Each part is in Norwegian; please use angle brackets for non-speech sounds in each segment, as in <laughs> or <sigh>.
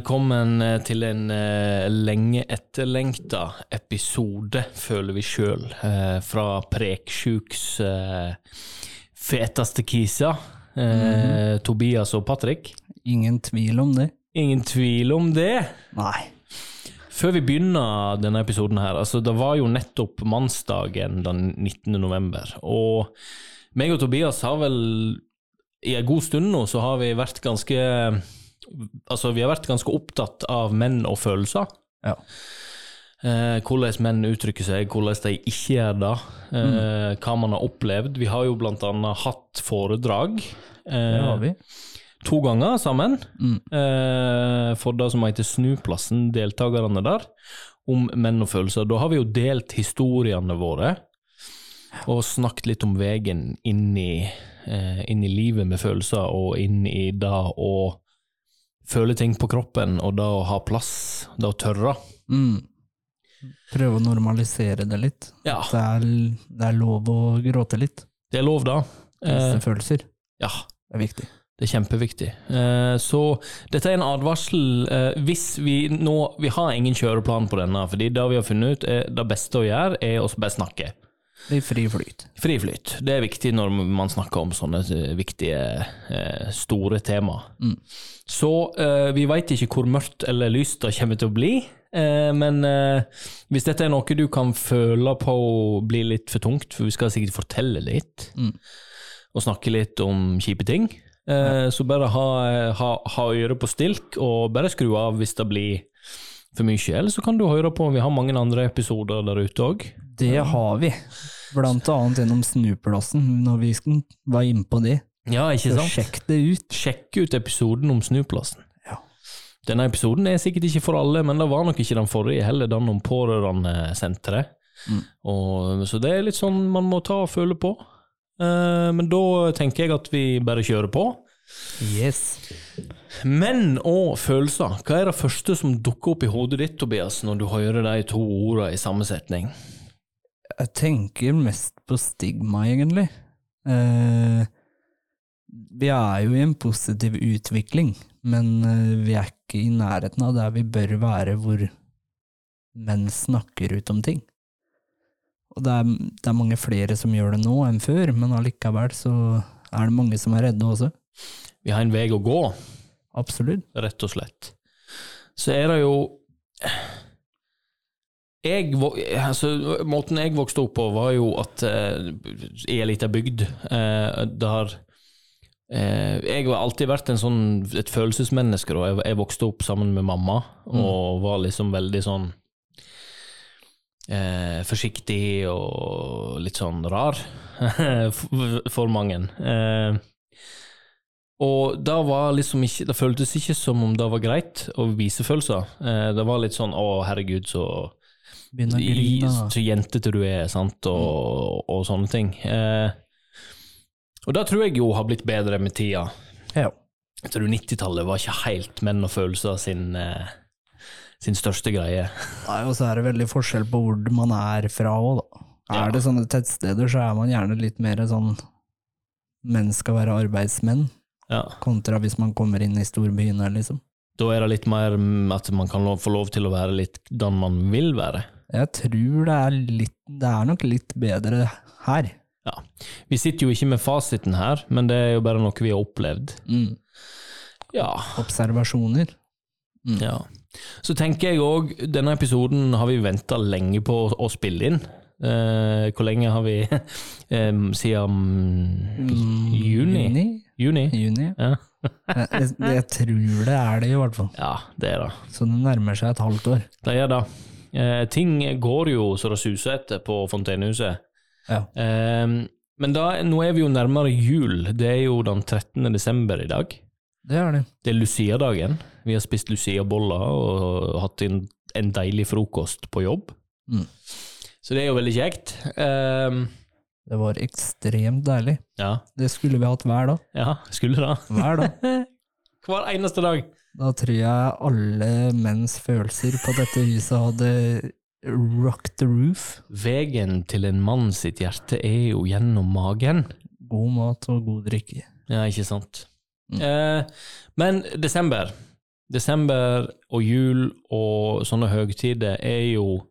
Velkommen eh, til en uh, lenge etterlengta episode, føler vi sjøl, uh, fra Preksjuks uh, feteste kisa. Eh, Tobias og Patrick. Ingen tvil om det. Ingen tvil om det. Nei. Før vi begynner denne episoden her, altså det var jo nettopp mannsdagen den 19. november, og meg og Tobias har vel i en god stund nå så har vi vært ganske Altså, vi har vært ganske opptatt av menn og følelser. Ja. Eh, hvordan menn uttrykker seg, hvordan de ikke gjør det. Eh, Hva man har opplevd. Vi har jo blant annet hatt foredrag. Det Eh, har vi. to ganger sammen, Mm. eh, for det som heter Snuplassen, deltakerne der, om menn og følelser. Da har vi jo delt historiene våre, og snakket litt om veien inn i, eh, inn i livet med følelser, og inn i det å føle ting på kroppen, og det å ha plass, det å tørre. Mm. Prøve å normalisere det litt. Ja, Det er, det er lov å gråte litt. det er lov, da. Vise Eh, følelser. ja, Det er viktig. Det er kjempeviktig. Eh, Så dette er en advarsel eh, hvis vi nå Vi har ingen kjøreplan på denne, fordi det vi har funnet ut, er det beste å gjøre, er å bare snakke. Er fri flyt. Fri flyt. Det er viktig når man snakker om sånne eh, viktige, eh, store tema. Mm. Så eh, vi veit ikke hvor mørkt eller lyst det kommer til å bli, men hvis dette er noe du kan føle på blir litt for tungt, for vi skal sikkert fortelle litt, Mm. og snakke litt om kjipe ting, eh, så bare ha, ha, ha øret på stilk, og bare skru av hvis det blir for mye. Eller så kan du høre på, vi har mange andre episoder der ute òg. Det har vi. Blant annet gjennom Snuplassen, når vi var inne på det. Ja, ikke Så sant? sjekk det ut. Sjekk ut episoden om snuplassen. Ja. Denne episoden er sikkert ikke for alle, men det var nok ikke den forrige heller, den om pårørendesenteret. Mm. Og- Så det er litt sånn man må ta og føle på. Eh, men da tenker jeg at vi bare kjører på. Yes. Menn og følelser, hva er det første som dukker opp i hodet ditt, Tobias, når du hører de to ordene i samme setning? Jeg tenker mest på stigma, egentlig. Eh, vi er jo i en positiv utvikling, men eh, vi er ikke i nærheten av der vi bør være hvor menn snakker ut om ting. Og det er, det er mange flere som gjør det nå enn før, men allikevel så er det mange som er redde også. Vi har en vei å gå, Absolutt. rett og slett. Så er det jo jeg, altså, Måten jeg vokste opp på, var jo at eh, i ei lita bygd eh, der eh, Jeg har alltid vært en sånn, et følelsesmenneske. Da. Jeg, jeg vokste opp sammen med mamma og var liksom veldig sånn eh, Forsiktig og litt sånn rar <laughs> for, mange. Eh, og det var liksom ikke Det føltes ikke som om det var greit å vise følelser. Eh, det var litt sånn 'å, herregud, så, Begynne å grine. så jentete du er', sant, og, og sånne ting. Eh, og det tror jeg jo har blitt bedre med tida. Ja. Jeg tror 90-tallet var ikke helt menn og følelser sin, eh, sin største greie. Nei, og så er det veldig forskjell på hvor man er fra òg, da. Ja. Er det sånne tettsteder, så er man gjerne litt mer sånn menn skal være arbeidsmenn, Ja. kontra hvis man kommer inn i storbyene, liksom. Da er det litt mer mm, at man kan lov, få lov til å være litt den man vil være. Jeg tror det er litt Det er nok litt bedre her. Ja. Vi sitter jo ikke med fasiten her, men det er jo bare noe vi har opplevd. Mm. Ja. Observasjoner. Mm. Ja. Så tenker jeg òg, denne episoden har vi venta lenge på å, spille inn. Eh, hvor lenge har vi <laughs> eh, Siden Mm, juni? Juni? Juni? Juni. Ja. <laughs> jeg, jeg, tror det er det, i hvert fall. ja, det er det. Så det nærmer seg et halvt år. Det er det. Eh, ting går jo så det suser etter på Fontenehuset. Ja. Eh, men da, nå er vi jo nærmere jul. Det er jo den 13. desember i dag. Det er det. Det er Lucia-dagen. Vi har spist Lucia-boller og hatt en, en deilig frokost på jobb. Mm. Så det er jo veldig kjekt. Um, Det var ekstremt deilig. ja, Det skulle vi hatt hver dag. ja, skulle da. Hver dag. <laughs> Hver eneste dag. Da tror jeg alle menns følelser på dette huset hadde rock the roof. Vegen til en mann sitt hjerte er jo gjennom magen. God mat og god drikke. Ja, ikke sant. Mm. Eh, men desember, desember og jul og sånne høgtider er jo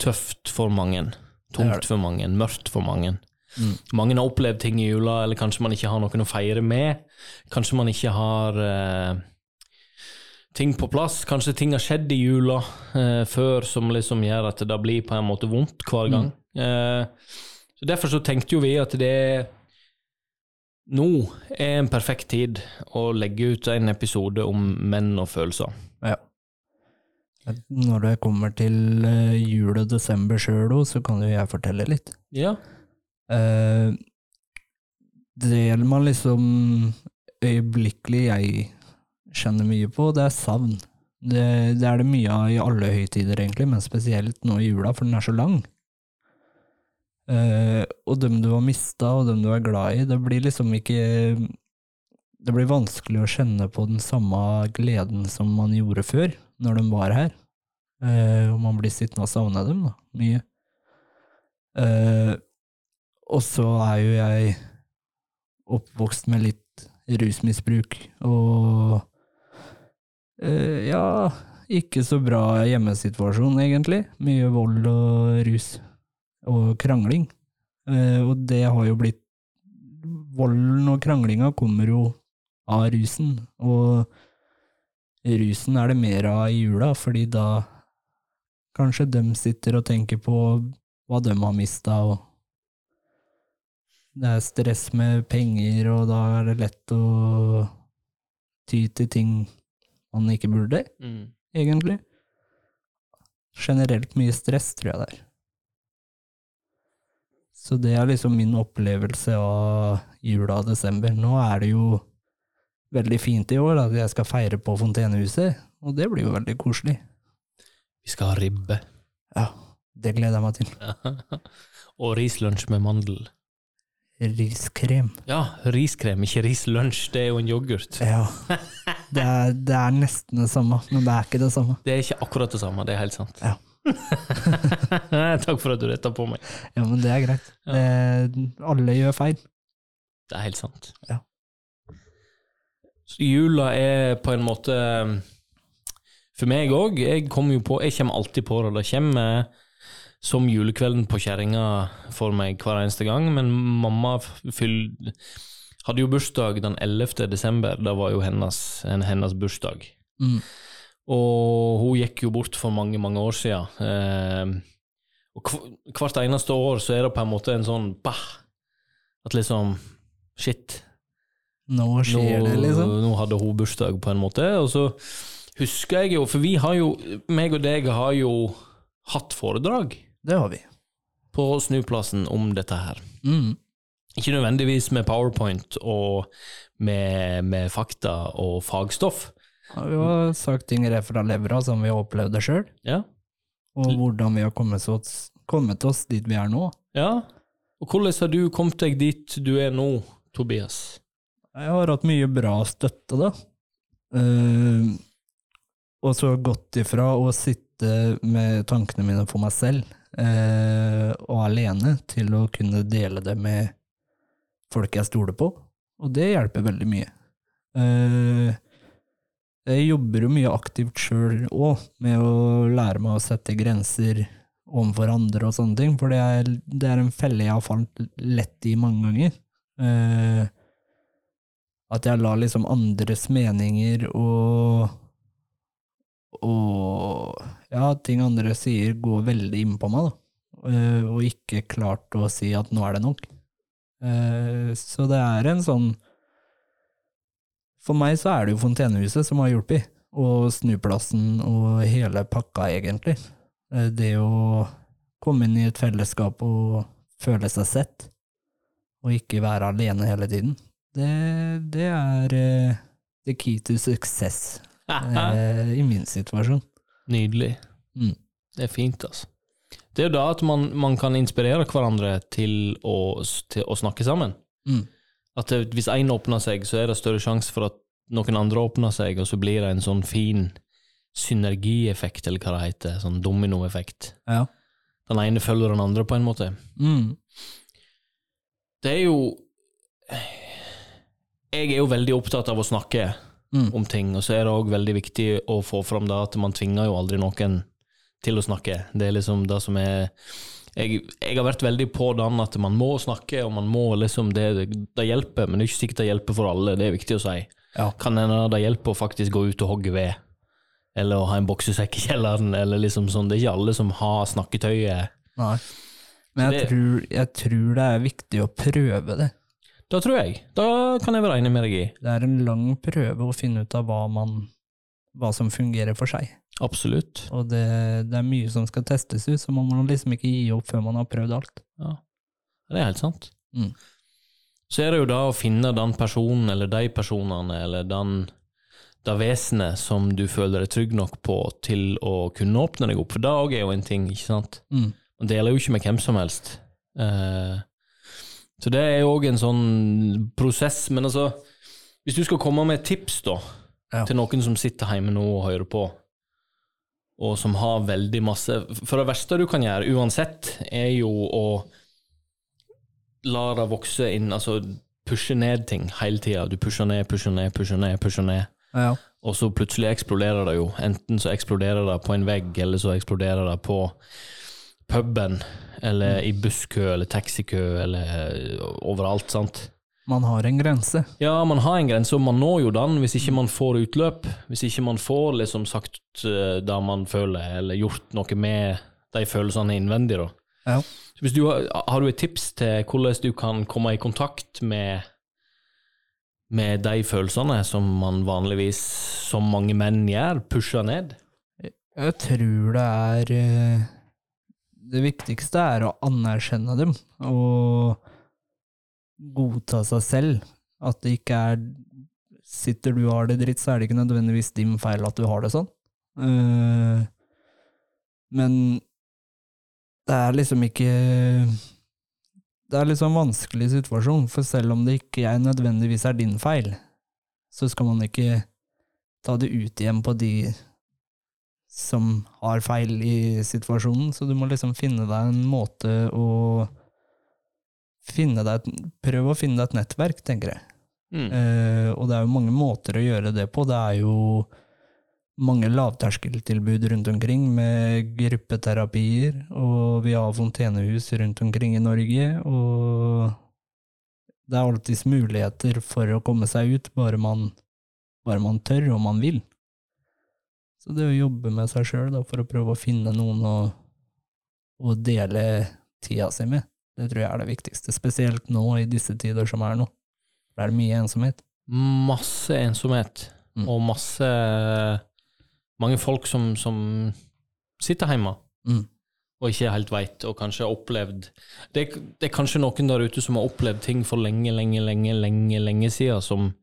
tøft for mange. Tungt for mange, mørkt for mange. Mm. Mange har opplevd ting i jula, eller kanskje man ikke har noen å feire med. Kanskje man ikke har eh, ting på plass. Kanskje ting har skjedd i jula eh, før som liksom gjør at det blir på en måte vondt hver gang. Eh, så Derfor så tenkte jo vi at det nå er en perfekt tid å legge ut en episode om menn og følelser. Ja. Når det kommer til eh, jul og desember sjøl òg, så kan jo jeg fortelle litt. Ja. Eh, det man liksom øyeblikkelig jeg kjenner mye på, det er savn. Det, det er det mye av i alle høytider, egentlig, men spesielt nå i jula, for den er så lang. Uh, og dem du har mista, og dem du er glad i, det blir liksom ikke Det blir vanskelig å kjenne på den samme gleden som man gjorde før, når de var her. Uh, og man blir sittende og savne dem, da, mye. Uh, og så er jo jeg oppvokst med litt rusmisbruk, og eh, ja, ikke så bra hjemmesituasjon, egentlig. Mye vold og rus og krangling. Uh, og det har jo blitt Volden og kranglinga kommer jo av rusen, og rusen er det mer av i jula, fordi da kanskje de sitter og tenker på hva de har mista, og det er stress med penger, og da er det lett å ty til ting man ikke burde, Mm. egentlig. Generelt mye stress, tror jeg det er. Så det er liksom min opplevelse av jula og desember. Nå er det jo veldig fint i år at jeg skal feire på Fontenehuset, og det blir jo veldig koselig. Vi skal ha ribbe. Ja, det gleder jeg meg til. <laughs> og rislunsj med mandel. Riskrem. Ja, riskrem, ikke rislunsj. Det er jo en yoghurt. Ja. <laughs> Det er, det er nesten det samme, men det er ikke det samme. Det er ikke akkurat det samme, det er helt sant. Ja. <laughs> Takk for at du retta på meg. Ja, men det er greit. Det, alle gjør feil. Det er helt sant. Ja. Så jula er på en måte For meg òg. Jeg kommer jo på Jeg kommer alltid på det. Det kommer som julekvelden på kjerringa for meg hver eneste gang, men mamma fyll, hadde jo bursdag den 11. desember. Det var jo hennes, en, hennes bursdag. Mm. Og hun gikk jo bort for mange, mange år siden. Eh, og hvert eneste år så er det på en måte en sånn bah! At liksom Shit. Nå skjer nå, det, liksom. nå hadde hun bursdag, på en måte. Og så husker jeg jo, for vi har jo, meg og deg har jo hatt foredrag Det har vi. på Snuplassen om dette her. Mm. Ikke nødvendigvis med powerpoint og med, med fakta og fagstoff. Ja, Vi har sagt ting rett fra levra som vi har opplevd det sjøl, Ja. og hvordan vi har kommet oss, kommet oss dit vi er nå. ja. Og hvordan har du kommet deg dit du er nå, Tobias? Jeg har hatt mye bra støtte, da. Uh, og så gått ifra å sitte med tankene mine for meg selv og alene, til å kunne dele det med folk jeg stoler på. Og det hjelper veldig mye. Eh, jeg jobber jo mye aktivt sjøl òg, med å lære meg å sette grenser overfor andre og sånne ting, for det er, det er en felle jeg har falt lett i mange ganger. Eh, at jeg lar liksom andres meninger og og ja, ting andre sier går veldig inn på meg, da. Eh, og ikke klart å si at nå er det nok. Eh, så det er en sånn For meg så er det jo Fontenehuset som har hjulpet, og Snuplassen og hele pakka, egentlig. Eh, Det å komme inn i et fellesskap og føle seg sett, og ikke være alene hele tiden. Det, det er the key to success i min situasjon. Nydelig. Mm. Det er fint, altså. Det er jo da at man, man kan inspirere hverandre til å, til å snakke sammen. Mm. At det, hvis én åpner seg, så er det større sjanse for at noen andre åpner seg, og så blir det en sånn fin synergieffekt, eller hva det heter. Sånn dominoeffekt. Ja. Den ene følger den andre, på en måte. Mm. Det er jo Jeg er jo veldig opptatt av å snakke Mm. om ting. Og så er det òg veldig viktig å få fram det at man tvinger jo aldri noen til å snakke. Det er liksom det som er jeg, jeg har vært veldig på den at man må snakke, og man må liksom Det, det hjelper, men det er ikke sikkert det hjelper for alle. Det er viktig å si. Ja. Kan hende det hjelper å faktisk gå ut og hogge ved, eller å ha en boksesekk i kjelleren, eller liksom sånn. Det er ikke alle som har snakketøyet. Nei. Men jeg, det- tror, jeg tror det er viktig å prøve det. Da tror jeg. Da kan jeg være enig med deg i. Det er en lang prøve å finne ut av hva, man, hva som fungerer for seg. Absolutt. Og det, det er mye som skal testes ut, så man må liksom ikke gi opp før man har prøvd alt. Ja, det er helt sant. Mm. Så er det jo da å finne den personen, eller de personene, eller den det vesenet som du føler deg trygg nok på til å kunne åpne deg opp, for det òg er jo en ting, ikke sant? Mm. Man deler jo ikke med hvem som helst. Eh, så det er òg en sånn prosess, men altså Hvis du skal komme med et tips, da, Ja. til noen som sitter hjemme nå og hører på, og som har veldig masse For det verste du kan gjøre, uansett, er jo å la det vokse inn, altså pushe ned ting hele tida. Du pusher ned, pusher ned, pusher ned, pusher ned. Ja. Og så plutselig eksploderer det jo. Enten så eksploderer det på en vegg, eller så eksploderer det på puben, eller i busskø, eller taxikø, eller overalt, sant. Man har en grense. Ja, man har en grense, og man når jo den hvis ikke man får utløp. Hvis ikke man får liksom sagt eh, det man føler, eller gjort noe med de følelsene innvendig, da. Ja. Du har, har du et tips til hvordan du kan komme i kontakt med med de følelsene som man vanligvis, som mange menn gjør, pusher ned? Jeg tror det er eh, Det viktigste er å anerkjenne dem og godta seg selv. At det ikke er Sitter du og har det dritt, så er det ikke nødvendigvis din feil at du har det sånn. Eh, Men det er liksom ikke Det er liksom en vanskelig situasjon, for selv om det ikke er nødvendigvis er din feil, så skal man ikke ta det ut igjen på de som har feil i situasjonen, så du må liksom finne deg en måte å finne deg et, Prøve å finne deg et nettverk, tenker jeg. Mm. Uh, og det er jo mange måter å gjøre det på. Det er jo mange lavterskeltilbud rundt omkring med gruppeterapier, og vi har fontenehus rundt omkring i Norge, og det er alltids muligheter for å komme seg ut, bare man, bare man tør og man vil. Så det å jobbe med seg sjøl for å prøve å finne noen å, å dele tida si med, det tror jeg er det viktigste, spesielt nå i disse tider som er nå. Det er mye ensomhet. Masse ensomhet, Mm. og masse Mange folk som, som sitter hjemme Mm. og ikke helt veit, og kanskje har opplevd det, det er kanskje noen der ute som har opplevd ting for lenge, lenge, lenge, lenge, lenge siden, som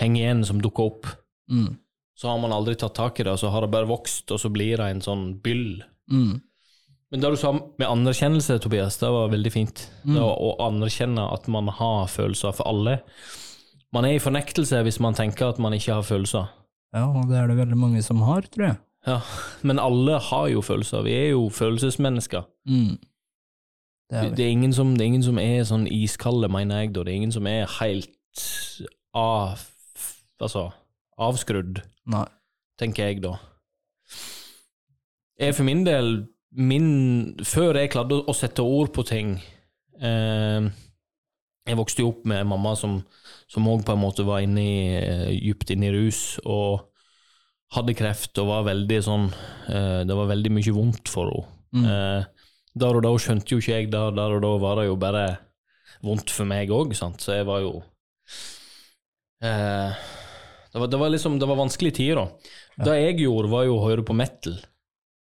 henger igjen, som dukker opp. Mm. Så har man aldri tatt tak i det, og så har det bare vokst, og så blir det en sånn byll. Mm. Men det du sa med anerkjennelse, Tobias, det var veldig fint. Mm. Det å, anerkjenne at man har følelser for alle. Man er i fornektelse hvis man tenker at man ikke har følelser. Ja, og det er det veldig mange som har, tror jeg. Ja, Men alle har jo følelser. Vi er jo følelsesmennesker. Mm. Det er Det, er ingen som, det er ingen som er sånn iskalde, mener jeg, da. Det er ingen som er helt av, altså, avskrudd, Nei. tenker jeg da. Jeg for min del, min, før jeg klarte å sette ord på ting eh, Jeg vokste jo opp med mamma som òg på en måte var inne i, eh, dypt inne i rus, og hadde kreft og var veldig sånn eh, Det var veldig mye vondt for henne. Mm. Eh, der og da skjønte jo ikke jeg det, der og da var det jo bare vondt for meg òg, så jeg var jo eh, det, var, det var liksom Det var vanskelige tider, da. Ja. Det jeg gjorde, var jo å høre på metal.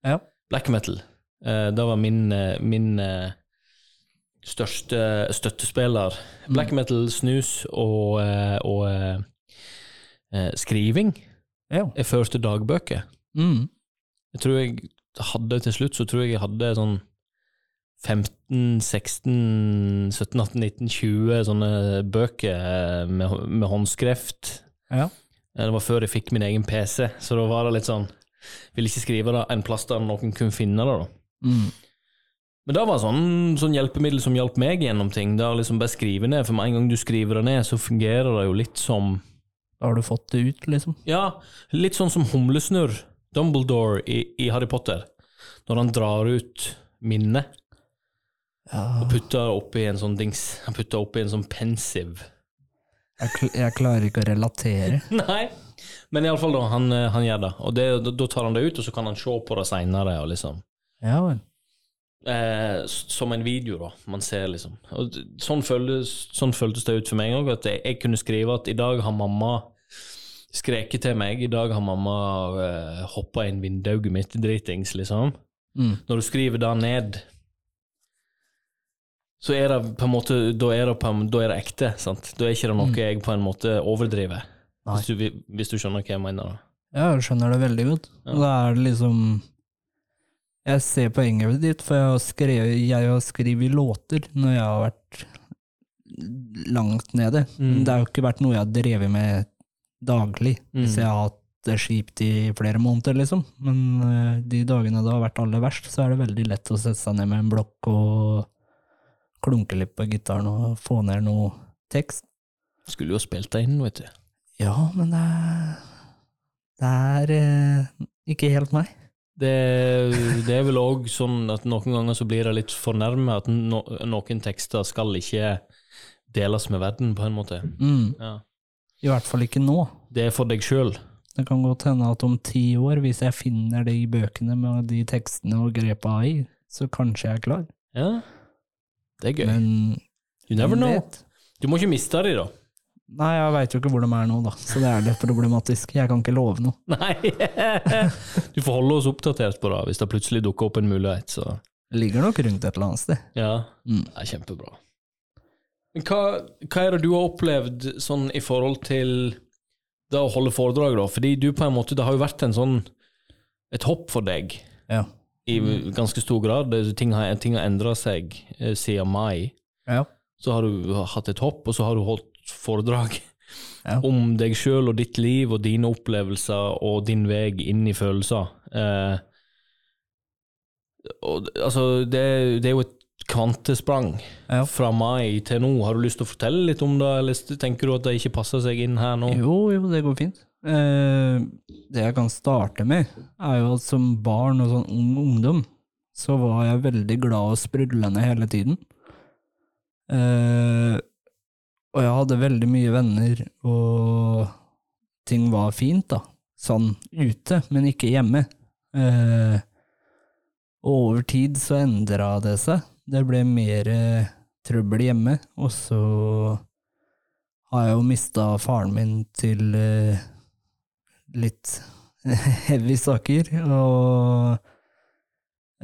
Ja. Black metal. Uh, det var min, eh, min uh, største støttespiller. Black metal, snus og, og eh, skriving. Ja. Jeg førte dagbøker. Mm. Jeg tror jeg hadde til slutt så tror jeg jeg hadde sånn 15, 16, 17, 18, 19, 20 sånne bøker med, med håndskrift. Ja. Det var før jeg fikk min egen PC, så da var det litt sånn Ville ikke skrive det en plass der noen kunne finne det. da. Mm. Men det var sånn, sånn hjelpemiddel som hjalp meg gjennom ting. Det å liksom bare skrive ned, for med en gang du skriver det ned, så fungerer det jo litt som Da har du fått det ut, liksom. Ja, litt sånn som humlesnurr, Dumbledore i, i Harry Potter, når han drar ut minnet Ja, og putter oppi en sånn dings. Han putter oppi en sånn pensiv jeg, kl jeg klarer ikke å relatere. <laughs> Nei, men iallfall, da. Han, eh, han gjør det. Og det, da- tar han det ut, og så kan han se på det seinere, liksom Ja vel. eh, Som en video, da. Man ser liksom. Og sånn, føles, sånn føltes det ut for meg òg, at jeg, jeg kunne skrive at i dag har mamma skreket til meg, i dag har mamma eh, hoppa inn vinduet mitt, dritings, liksom. Mm. Når du skriver det ned, så er det på en måte Da er det, på en, da er det ekte, sant? Da er ikke det noe jeg på en måte overdriver. Hvis du, hvis du skjønner hva jeg mener. Ja, jeg skjønner det veldig godt. Ja. Da er det liksom Jeg ser poenget ditt, for jeg har skrevet Jeg har skrevet låter når jeg har vært langt nede. Mm. Det har jo ikke vært noe jeg har drevet med daglig, Mm. hvis jeg har hatt det kjipt i flere måneder, liksom. Men eh, de dagene det har vært aller verst, så er det veldig lett å sette seg ned med en blokk og klunke litt på gitaren og få ned noe tekst. Skulle jo spilt deg inn, vet du. Ja, men det er, det er eh, ikke helt meg. Det, det er vel òg sånn at noen ganger så blir det litt fornærmet at no, noen tekster skal ikke deles med verden, på en måte. Mm. Ja. I hvert fall ikke nå. Det er for deg sjøl. Det kan godt hende at om ti år, hvis jeg finner de bøkene med de tekstene og grepa i, så kanskje jeg er klar. Ja. Det er gøy. Men you never know. vet? Du må ikke miste de, da. Nei, jeg veit jo ikke hvor de er nå, da, så det er litt problematisk. Jeg kan ikke love noe. <laughs> Nei! <laughs> Du får holde oss oppdatert på det hvis det plutselig dukker opp en mulighet. Så ligger nok rundt et eller annet sted. ja, Mm. det er kjempebra. Men hva, hva er det du har opplevd sånn i forhold til det å holde foredrag, da? Fordi du på en måte, det har jo vært en sånn et hopp for deg Ja. I ganske stor grad. Ting har, ting har endra seg eh, siden mai. Ja. Så har du hatt et hopp, og så har du holdt foredrag Ja. <laughs> om deg sjøl og ditt liv og dine opplevelser og din vei inn i følelser. Eh, og, det- altså, det, det er jo et kvantesprang Ja. fra mai til nå. Har du lyst til å fortelle litt om det, eller tenker du at det ikke passer seg inn her nå? Jo, jo, det går fint. Eh, det jeg kan starte med, er jo at som barn og sånn ung ungdom, så var jeg veldig glad og sprudlende hele tiden. Eh, og jeg hadde veldig mye venner, og ting var fint, da. Sånn ute, men ikke hjemme. Eh, og over tid så endra det seg. Det ble mer trøbbel hjemme, og så har jeg jo mista faren min til litt <laughs> heavy saker, og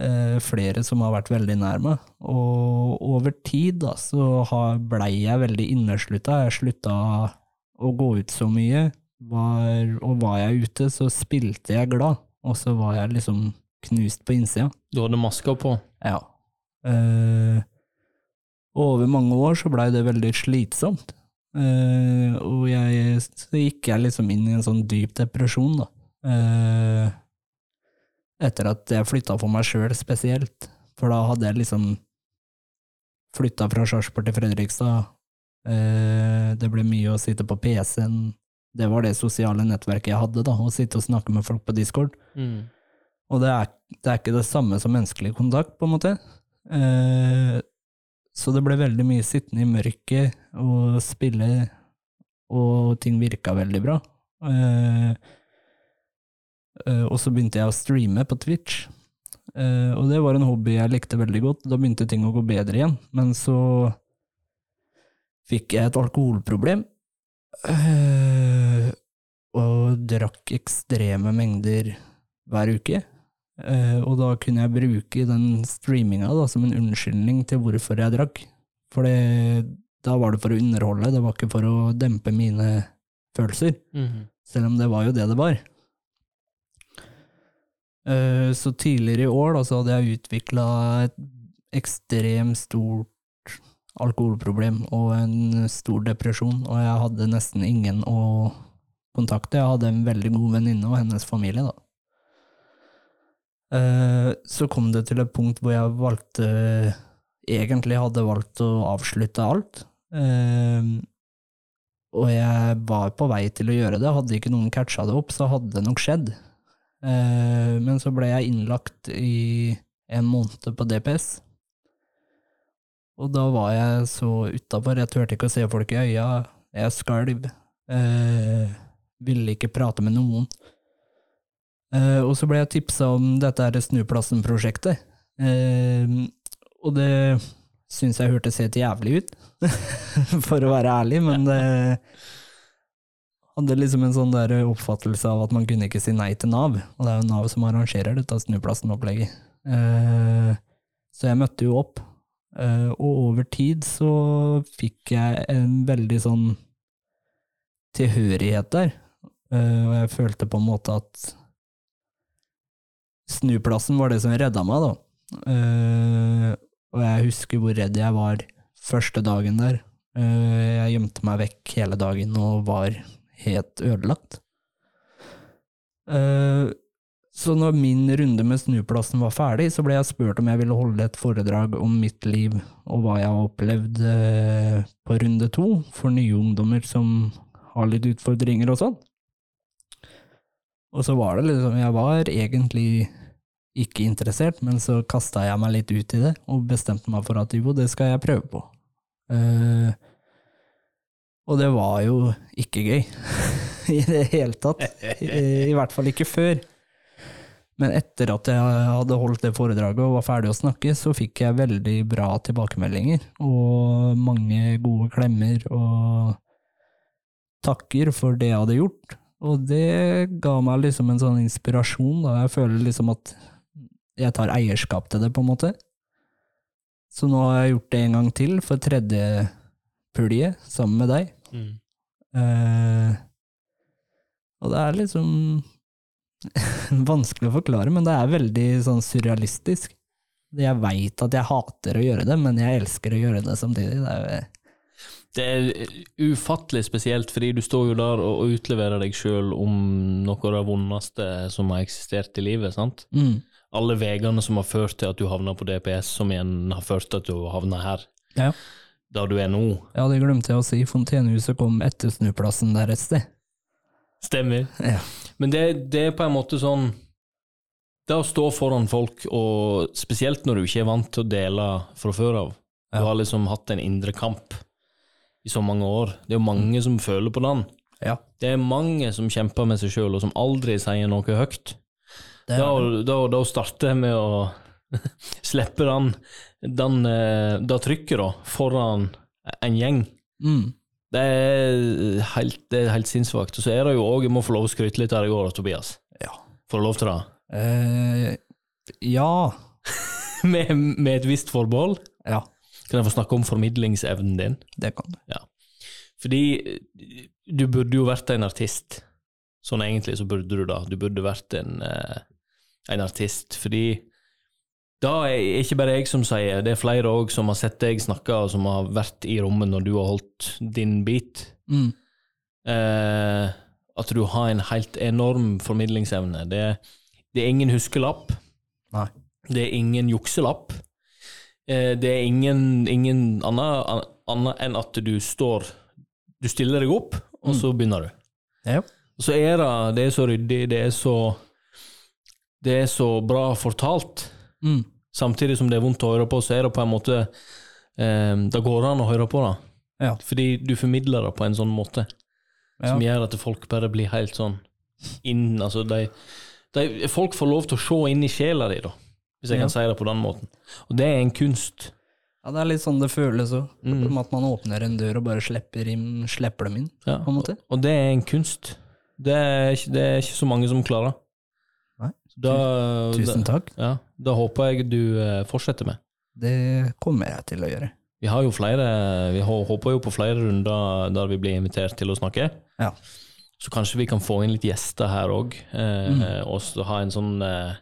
eh, flere som har vært veldig nær meg. Og over tid da, så blei jeg veldig inneslutta. Jeg slutta å gå ut så mye, var, og var jeg ute, så spilte jeg glad, og så var jeg liksom knust på innsida. Du hadde maska på. Ja. Eh, over mange år så blei det veldig slitsomt. Eh, og jeg, så gikk jeg liksom inn i en sånn dyp depresjon, da. Uh, etter at jeg flytta for meg sjøl spesielt. For da hadde jeg liksom flytta fra Sarpsborg til Fredrikstad. Uh, det ble mye å sitte på PC-en. Det var det sosiale nettverket jeg hadde, da, å sitte og snakke med folk på Discord. Mm. Og det er, det er ikke det samme som menneskelig kontakt, på en måte. Så det ble veldig mye sittende i mørket og spille, og ting virka veldig bra. Eh, og så begynte jeg å streame på Twitch. Eh, og det var en hobby jeg likte veldig godt. Da begynte ting å gå bedre igjen. Men så fikk jeg et alkoholproblem. Og drakk ekstreme mengder hver uke. Eh, og da kunne jeg bruke den streaminga da, som en unnskyldning til hvorfor jeg drakk. For da var det for å underholde, det var ikke for å dempe mine følelser. Mhm. Selv om det var jo det det var. Eh, så tidligere i år da, så hadde jeg utvikla et ekstremt stort alkoholproblem og en stor depresjon, og jeg hadde nesten ingen å kontakte. Jeg hadde en veldig god venninne og hennes familie, da. Eh, Så kom det til et punkt hvor jeg valgte Egentlig hadde valgt å avslutte alt. Eh, Og jeg var på vei til å gjøre det, hadde ikke noen catcha det opp, så hadde det nok skjedd. Eh, men så ble jeg innlagt i en måned på DPS. Og da var jeg så utafor, jeg turte ikke å se folk i øya, jeg skalv. Eh, ville ikke prate med noen. Eh, og så ble jeg tipsa om dette her Snuplassen-prosjektet. Eh, og det syns jeg hørtes helt jævlig ut, <laughs> for å være ærlig, men det hadde liksom en sånn der oppfattelse av at man kunne ikke si nei til Nav, og det er jo Nav som arrangerer dette Snuplassen-opplegget. Eh, så jeg møtte jo opp, eh, og over tid så fikk jeg en veldig sånn tilhørighet der, eh, og jeg følte på en måte at Snuplassen var det som redda meg, da. Uh, og jeg husker hvor redd jeg var første dagen der. Uh, jeg gjemte meg vekk hele dagen og var helt ødelagt. Uh, så når min runde med Snuplassen var ferdig, så ble jeg spurt om jeg ville holde et foredrag om mitt liv og hva jeg har opplevd på runde to for nye ungdommer som har litt utfordringer og sånn. Og så var det liksom Jeg var egentlig ikke interessert, men så kasta jeg meg litt ut i det, og bestemte meg for at jo, det skal jeg prøve på. Uh, og det var jo ikke gøy <laughs> i det hele tatt. I, I hvert fall ikke før. Men etter at jeg hadde holdt det foredraget og var ferdig å snakke, så fikk jeg veldig bra tilbakemeldinger, og mange gode klemmer og takker for det jeg hadde gjort. Og det ga meg liksom en sånn inspirasjon, da. Jeg føler liksom at jeg tar eierskap til det, på en måte. Så nå har jeg gjort det en gang til, for tredje pulje, sammen med deg. Mm. Eh, og det er liksom <laughs> vanskelig å forklare, men det er veldig sånn surrealistisk. Jeg veit at jeg hater å gjøre det, men jeg elsker å gjøre det samtidig. Det er, Det er ufattelig spesielt, fordi du står jo der og utleverer deg sjøl om noe av det vondeste som har eksistert i livet. sant? mm, Alle veiene som har ført til at du havna på DPS, som igjen har ført til at du havna her, ja. der du er nå. ja, det glemte jeg å si. Fontenehuset kom etter snuplassen der et sted. Stemmer. Ja. Men det, det er på en måte sånn Det å stå foran folk, og spesielt når du ikke er vant til å dele fra før av Du Ja. har liksom hatt en indre kamp i så mange år. Det er jo mange som føler på den. Ja. Det er mange som kjemper med seg sjøl, og som aldri sier noe høyt. Det Da, er, da, da starter jeg med å <laughs> slippe den, den, eh, det trykket da, foran en gjeng. mm, Det er helt, det er helt sinnssvakt. Og så er det jo òg, jeg må få lov å skryte litt her i går, Tobias. Ja. Får du lov til det? eh, ja. <laughs> med, med et visst forbehold? Ja, Kan jeg få snakke om formidlingsevnen din? det kan du. Fordi eh, du burde jo vært en artist. Sånn egentlig så burde du da. Du burde vært en, eh, en artist, fordi da er ikke bare jeg som sier, det er flere òg som har sett deg snakke, og som har vært i rommet når du har holdt din bit. Mm, Eh, at du har en helt enorm formidlingsevne. Det, det er ingen huskelapp. Nei. Det er ingen jukselapp. Eh, det er ingen, ingen annet, annet enn at du står Du stiller deg opp, og Mm. så begynner du. Ja. Så er det Det er så ryddig, det er så Det er så bra fortalt. Mm, Samtidig som det er vondt å høre på, så er det på en måte eh, Det går an å høre på det. Ja. Fordi du formidler det på en sånn måte ja. som gjør at folk bare blir helt sånn inn Altså, de, de Folk får lov til å se inn i sjela di, da, hvis jeg Ja. kan si det på den måten. Og det er en kunst. ja, det er litt sånn det føles òg. Mm. At man åpner en dør og bare slipper, inn, slipper dem inn, Ja. på en måte. Og det er en kunst. Det er ikke, det er ikke så mange som klarer. Nei. Da, Tusen takk. Da, ja, da håper jeg du eh, fortsetter med. Det kommer jeg til å gjøre. Vi har jo flere Vi håper jo på flere runder der vi blir invitert til å snakke. Ja. Så kanskje vi kan få inn litt gjester her òg, eh, Mm. og så ha en sånn eh,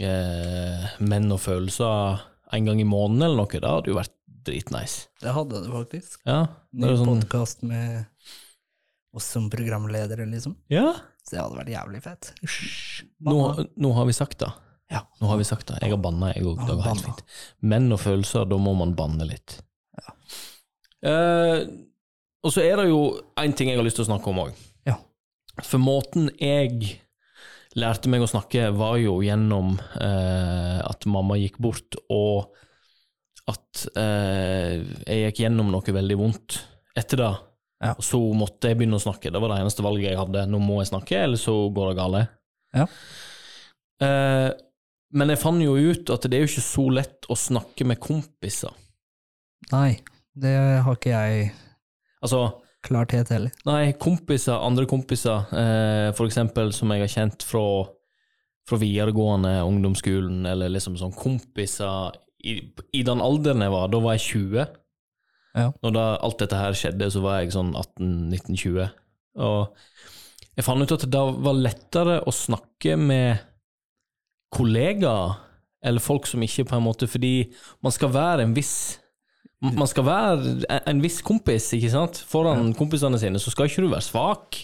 eh, Menn og følelser en gang i måneden eller noe. Det hadde jo vært dritnice. Det hadde det faktisk. Ja, Ny bare sånn, podkast med oss som programledere, liksom. ja. Så det hadde vært jævlig fett. Hysj. Nå, nå har vi sagt det. Ja. Nå har vi sagt det. Jeg har banna, jeg òg. Det går helt fint. Menn og følelser, da må man banne litt. Ja. Eh, Og så er det jo én ting jeg har lyst til å snakke om òg. Ja. For måten jeg lærte meg å snakke, var jo gjennom eh, at mamma gikk bort, og at eh, jeg gikk gjennom noe veldig vondt etter det. Ja. Så måtte jeg begynne å snakke. Det var det eneste valget jeg hadde. Nå må jeg snakke, eller så går det galt. Ja. Eh, men jeg fant jo ut at det er jo ikke så lett å snakke med kompiser. Nei, det har ikke jeg Altså, klart helt heller. Nei, kompiser, andre kompiser, eh, for eksempel som jeg har kjent fra, fra videregående, ungdomsskolen, eller liksom sånn kompiser i, i den alderen jeg var, da var jeg 20. Ja. Når da alt dette her skjedde, så var jeg sånn 18-19-20. Og jeg fant ut at det var lettere å snakke med kollegaer, eller folk som ikke på en måte Fordi man skal være en viss man skal være en viss kompis, ikke sant? Foran kompisene sine, så skal ikke du være svak.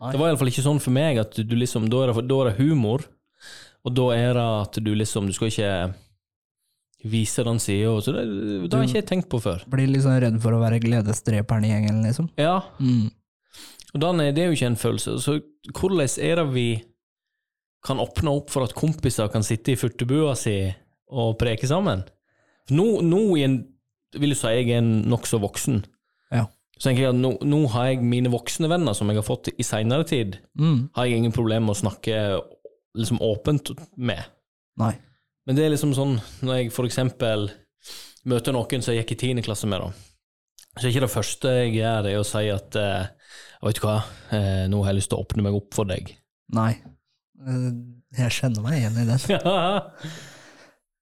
Nei. Det var iallfall ikke sånn for meg, at du liksom, da er, det, da er det humor, og da er det at du liksom Du skal ikke vise den sida, så det, det har ikke jeg tenkt på før. Blir sånn redd for å være gledesdreperen i gjengen, liksom. Ja, Mm. og den er, det er jo ikke en følelse. Så hvordan er det vi kan åpne opp for at kompiser kan sitte i furtebua si og preke sammen? Nå, nå i en, vil si jeg er nokså voksen. Ja. Så tenker jeg at nå, nå har jeg mine voksne venner som jeg har fått i seinere tid, Mm. har jeg ingen problemer med å snakke liksom åpent med. Nei. Men det er liksom sånn, når jeg for eksempel møter noen som jeg gikk i tiende klasse med, da, så er ikke det første jeg gjør, det er å si at eh, vet du hva, eh, nå har jeg lyst til å åpne meg opp for deg. Nei. Eh, Jeg kjenner meg igjen i den. Så <laughs>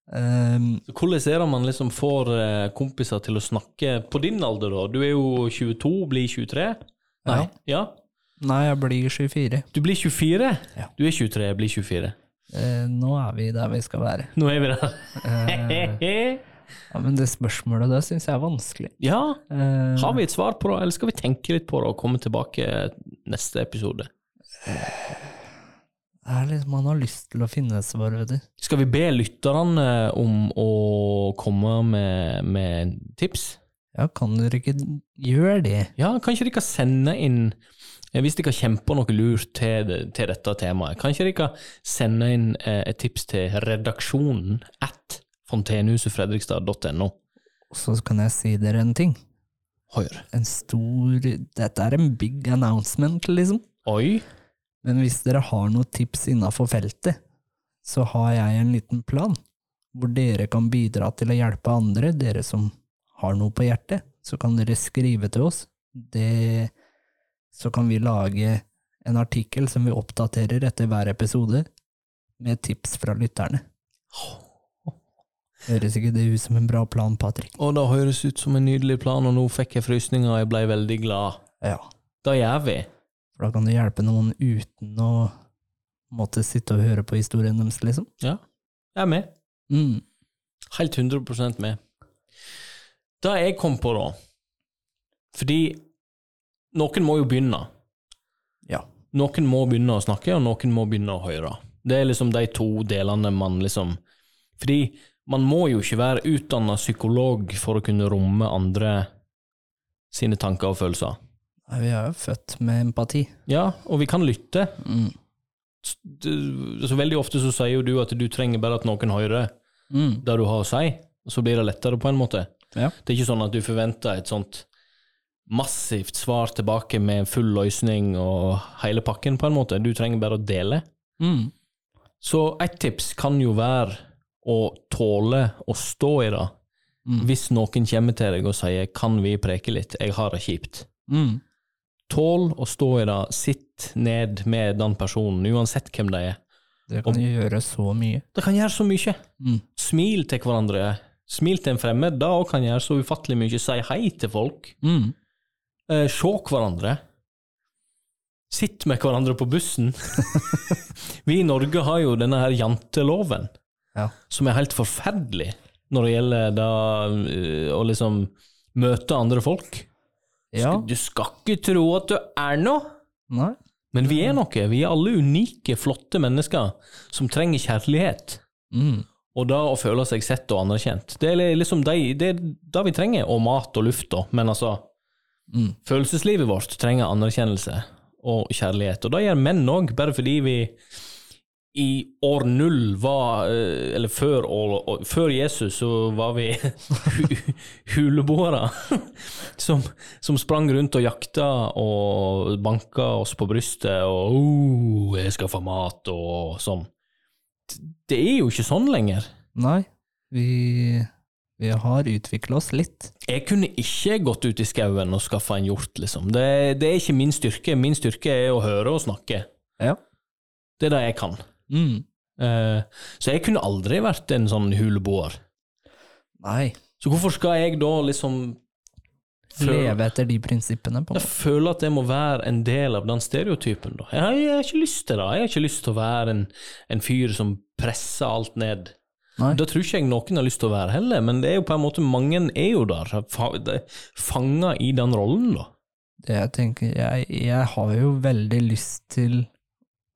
Um, Hvordan er det man liksom får eh, kompiser til å snakke på din alder, da? Du er jo 22, blir 23? Nei. Ja. nei, jeg blir 24. Du blir 24? Ja. Du er 23, jeg blir 24. Eh, nå er vi der vi skal være. Nå er vi der. Eh, <laughs> ja, men det spørsmålet der syns jeg er vanskelig. ja, Eh, har vi et svar på det, eller skal vi tenke litt på det og komme tilbake neste episode? det er liksom, man har lyst til å finne svar, vet du. Skal vi be lytterne om å komme med, med tips? Ja, kan dere ikke gjøre det? Ja, kanskje de kan sende inn eh, Hvis dere kan kjempe noe lurt til, til dette temaet, kanskje ikke kan sende inn eh, et tips til redaksjonen at fontenehusefredrikstad.no. Så kan jeg si dere en ting. Hør. En stor Dette er en big announcement, liksom. Oi. Men hvis dere har noen tips innafor feltet, så har jeg en liten plan hvor dere kan bidra til å hjelpe andre, dere som har noe på hjertet. Så kan dere skrive til oss. Det, så kan vi lage en artikkel som vi oppdaterer etter hver episode, med tips fra lytterne. <laughs> Høres ikke det ut som en bra plan, Patrick? Og det høres ut som en nydelig plan, og nå fikk jeg frysninger, og jeg ble veldig glad. Ja. Da gjør vi. For da kan du hjelpe noen uten å måtte sitte og høre på historien deres, liksom. Ja. Jeg er med. Mm. Helt 100% med. Det jeg kom på, da Fordi noen må jo begynne. Ja. Noen må begynne å snakke, og noen må begynne å høre. Det er liksom de to delene man liksom Fordi man må jo ikke være utdanna psykolog for å kunne romme andre sine tanker og følelser. Vi er jo født med empati. Ja, og vi kan lytte. Mm. Du- Så veldig ofte så sier jo du at du trenger bare at noen hører Mm. det du har å si, og så blir det lettere på en måte. Ja. Det er ikke sånn at du forventer et sånt massivt svar tilbake med full løsning og hele pakken, på en måte. Du trenger bare å dele. Mm. Så et tips kan jo være å tåle å stå i det. Mm. Hvis noen kommer til deg og sier 'kan vi preke litt', jeg har det kjipt. Mm. Tål å stå i det, sitt ned med den personen, uansett hvem det er. Det kan og, gjøre så mye. Det kan gjøre så mye. Mm. Smil til hverandre. Smil til en fremmed, det òg kan gjøre så ufattelig mye. Si hei til folk. Mm. Eh, se hverandre. Sitt med hverandre på bussen. <laughs> Vi i Norge har jo denne her janteloven, Ja. som er helt forferdelig når det gjelder da, eh, å liksom møte andre folk. Ja. Du skal ikke tro at du er noe, Nei. men vi er noe. Vi er alle unike, flotte mennesker som trenger kjærlighet. Mm. Og da å føle seg sett og anerkjent. Det er liksom det, det, er det vi trenger, og mat og luft, da. Men altså, Mm. Følelseslivet vårt trenger anerkjennelse og kjærlighet, og det gjør menn òg, bare fordi vi i år null var eh, Eller før, år- før Jesus så var vi hu- <laughs> huleboere <laughs> som, som sprang rundt og jakta og banka oss på brystet og oh, 'Jeg skal få mat' og sånn. Det er jo ikke sånn lenger. Nei, vi, vi har utvikla oss litt. Jeg kunne ikke gått ut i skauen og skaffa en hjort, liksom. Det, det er ikke min styrke. Min styrke er å høre og snakke. Ja. Det er det jeg kan. Mm. Eh, så jeg kunne aldri vært en sånn huleboer. Nei. Så hvorfor skal jeg da liksom Leve etter de prinsippene, på en jeg føler at jeg må være en del av den stereotypen, da? Jeg har, jeg har ikke lyst til det. Jeg har ikke lyst til å være en, en fyr som presser alt ned. Nei. Da tror ikke jeg noen har lyst til å være heller, men det er jo på en måte mange er jo der, fa- fanga i den rollen, da. Det jeg tenker, jeg, jeg har jo veldig lyst til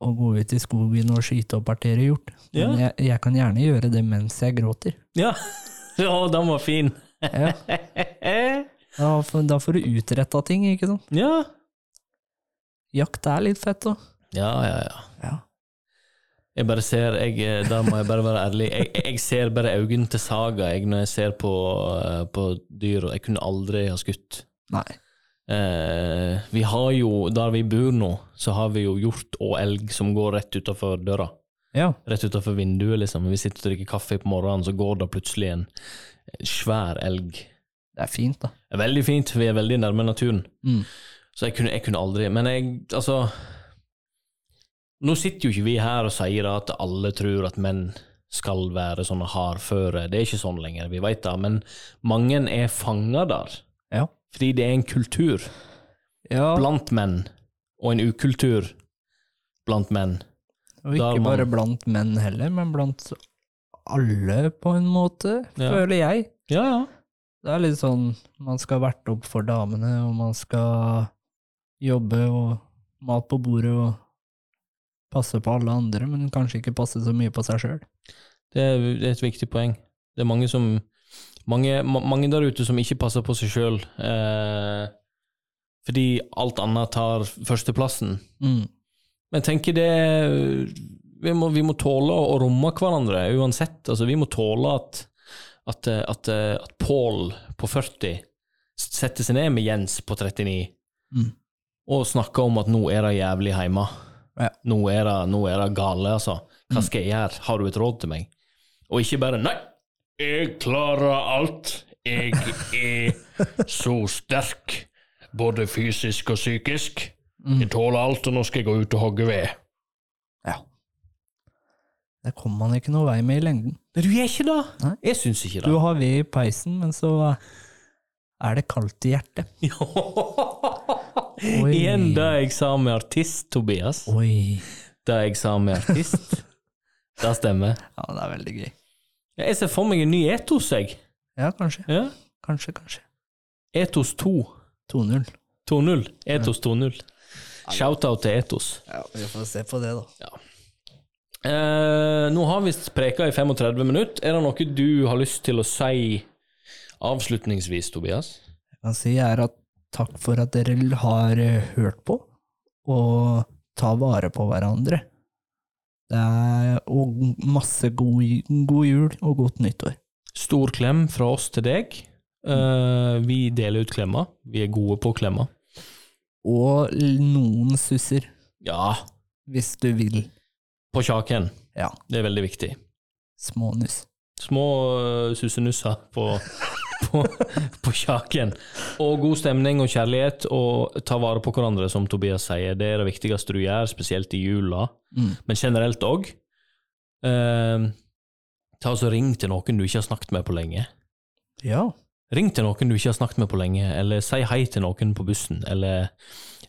å gå ut i skogen og skyte opp partere hjort. Men Ja. jeg, jeg kan gjerne gjøre det mens jeg gråter. Ja, <laughs> ja den var fin. Ja. <laughs> Da, får- da får du utretta ting, ikke sant? ja. Jakt er litt fett, da. Ja, ja, ja. Ja. Jeg bare ser, jeg, Da må jeg bare være ærlig, jeg, jeg ser bare øynene til Saga jeg, når jeg ser på, eh, på dyr, og jeg kunne aldri ha skutt. Nei. Eh, vi har jo, der vi bor nå, så har vi jo hjort og elg som går rett utafor døra. Ja. Rett utafor vinduet, liksom. Vi sitter og drikker kaffe på morgenen, så går det plutselig en svær elg. Det er fint, da. Det er veldig fint, vi er veldig nærme naturen. Mm. Så jeg kunne, jeg kunne aldri Men jeg, altså Nå sitter jo ikke vi her og sier at alle tror at menn skal være sånne hardføre. Det er ikke sånn lenger, vi veit det. Men mange er fanga der. Ja. Fordi det er en kultur ja. blant menn, og en ukultur blant menn. Og ikke man- bare blant menn heller, men blant alle, på en måte, Ja. føler jeg. Ja, ja. Det er litt sånn man skal verte opp for damene, og man skal jobbe og mat på bordet og passe på alle andre, men kanskje ikke passe så mye på seg sjøl. Det det er et viktig poeng. Det er mange som mange, mange der ute som ikke passer på seg sjøl, eh, fordi alt annet tar førsteplassen. Mm. Men jeg tenker det vi må, vi må tåle å romme hverandre uansett. Altså, vi må tåle at, at, at, at Pål på 40 setter seg ned med Jens på 39 Mm. og snakker om at nå er det jævlig hjemme. Ja. Nå, er det, nå er det gale, altså. Hva skal jeg gjøre? Har du et råd til meg? Og ikke bare Nei, jeg klarer alt. Jeg er så sterk, både fysisk og psykisk. Jeg tåler alt, og nå skal jeg gå ut og hogge ved. Ja. Det kommer man ikke noe vei med i lengden. Du gjør ikke det? Nei. Jeg syns ikke Du har ved i peisen, men så er det kaldt i hjertet. <laughs> Oi. Igjen det jeg sa med artist, Tobias. Oi. Det jeg sa med artist. <laughs> Det stemmer. Ja, det er veldig gøy. Jeg ser for meg en ny Etos, jeg. Ja, kanskje. Ja. Kanskje, kanskje. Etos 2. 2-0. 2.0. Etos 2.0. Shout-out til Etos. Ja, vi får se på det, da. Eh, nå har vi preka i 35 minutter. Er det noe du har lyst til å si avslutningsvis, Tobias? Jeg kan si er at takk for at dere har eh, hørt på, og ta vare på hverandre. Er og masse god, god jul og godt nyttår. Stor klem fra oss til deg. Uh, vi deler ut klemmer. Vi er gode på klemmer. Og noen susser, Ja, hvis du vil. på kjaken. Ja, Det er veldig viktig. smånuss. Små uh, sussenusser på, på, på kjaken. Og god stemning og kjærlighet, og ta vare på hverandre, som Tobias sier. Det er det viktigste du gjør, spesielt i jula, Mm. men generelt òg. ta og Ring til noen du ikke har snakket med på lenge. Ja. Ring til noen du ikke har snakket med på lenge, eller si hei til noen på bussen, eller,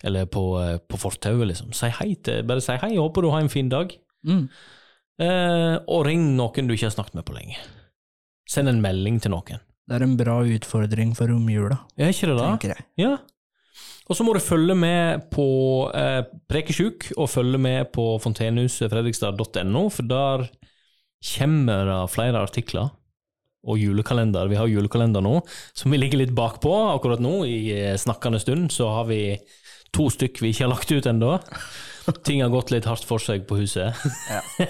eller på, eh, på fortauet, liksom. Si hei til, bare si hei, håper du har en fin dag. Mm. Eh, og ring noen du ikke har snakket med på lenge. Send en melding til noen. Det er en bra utfordring for romjula, Er ikke det da? tenker jeg. Ja. Og så må du følge med på eh, Prekesjuk, og følge med på fontenehusfredrikstad.no, for der kommer det flere artikler. og julekalender. Vi har julekalender nå, som vi ligger litt bakpå akkurat nå. I eh, snakkende stund så har vi to stykk vi ikke har lagt ut ennå. Ting har gått litt hardt for seg på huset.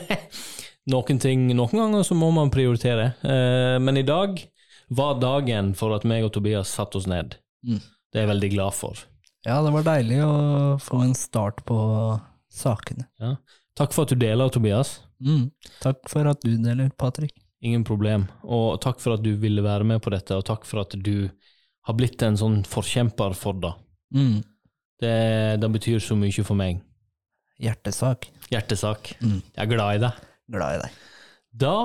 <laughs> noen ting, noen ganger så må man prioritere. Eh, men i dag var dagen for at meg og Tobias satte oss ned. Mm. Det er jeg veldig glad for. Ja, det var deilig å få en start på sakene. Ja. Takk for at du deler, Tobias. Mm. Takk for at du deler, Patrick. Ingen problem. Og takk for at du ville være med på dette, og takk for at du har blitt en sånn forkjemper for det. Mm. Det, det betyr så mye for meg. Hjertesak. Hjertesak. Mm. Jeg er glad i deg. Glad i deg. Da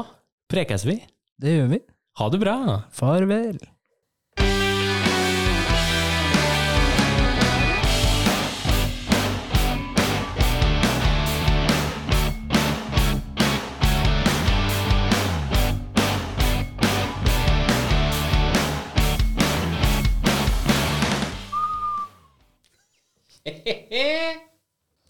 prekes vi. Det gjør vi. Ha det bra. Farvel. Hehehe <laughs>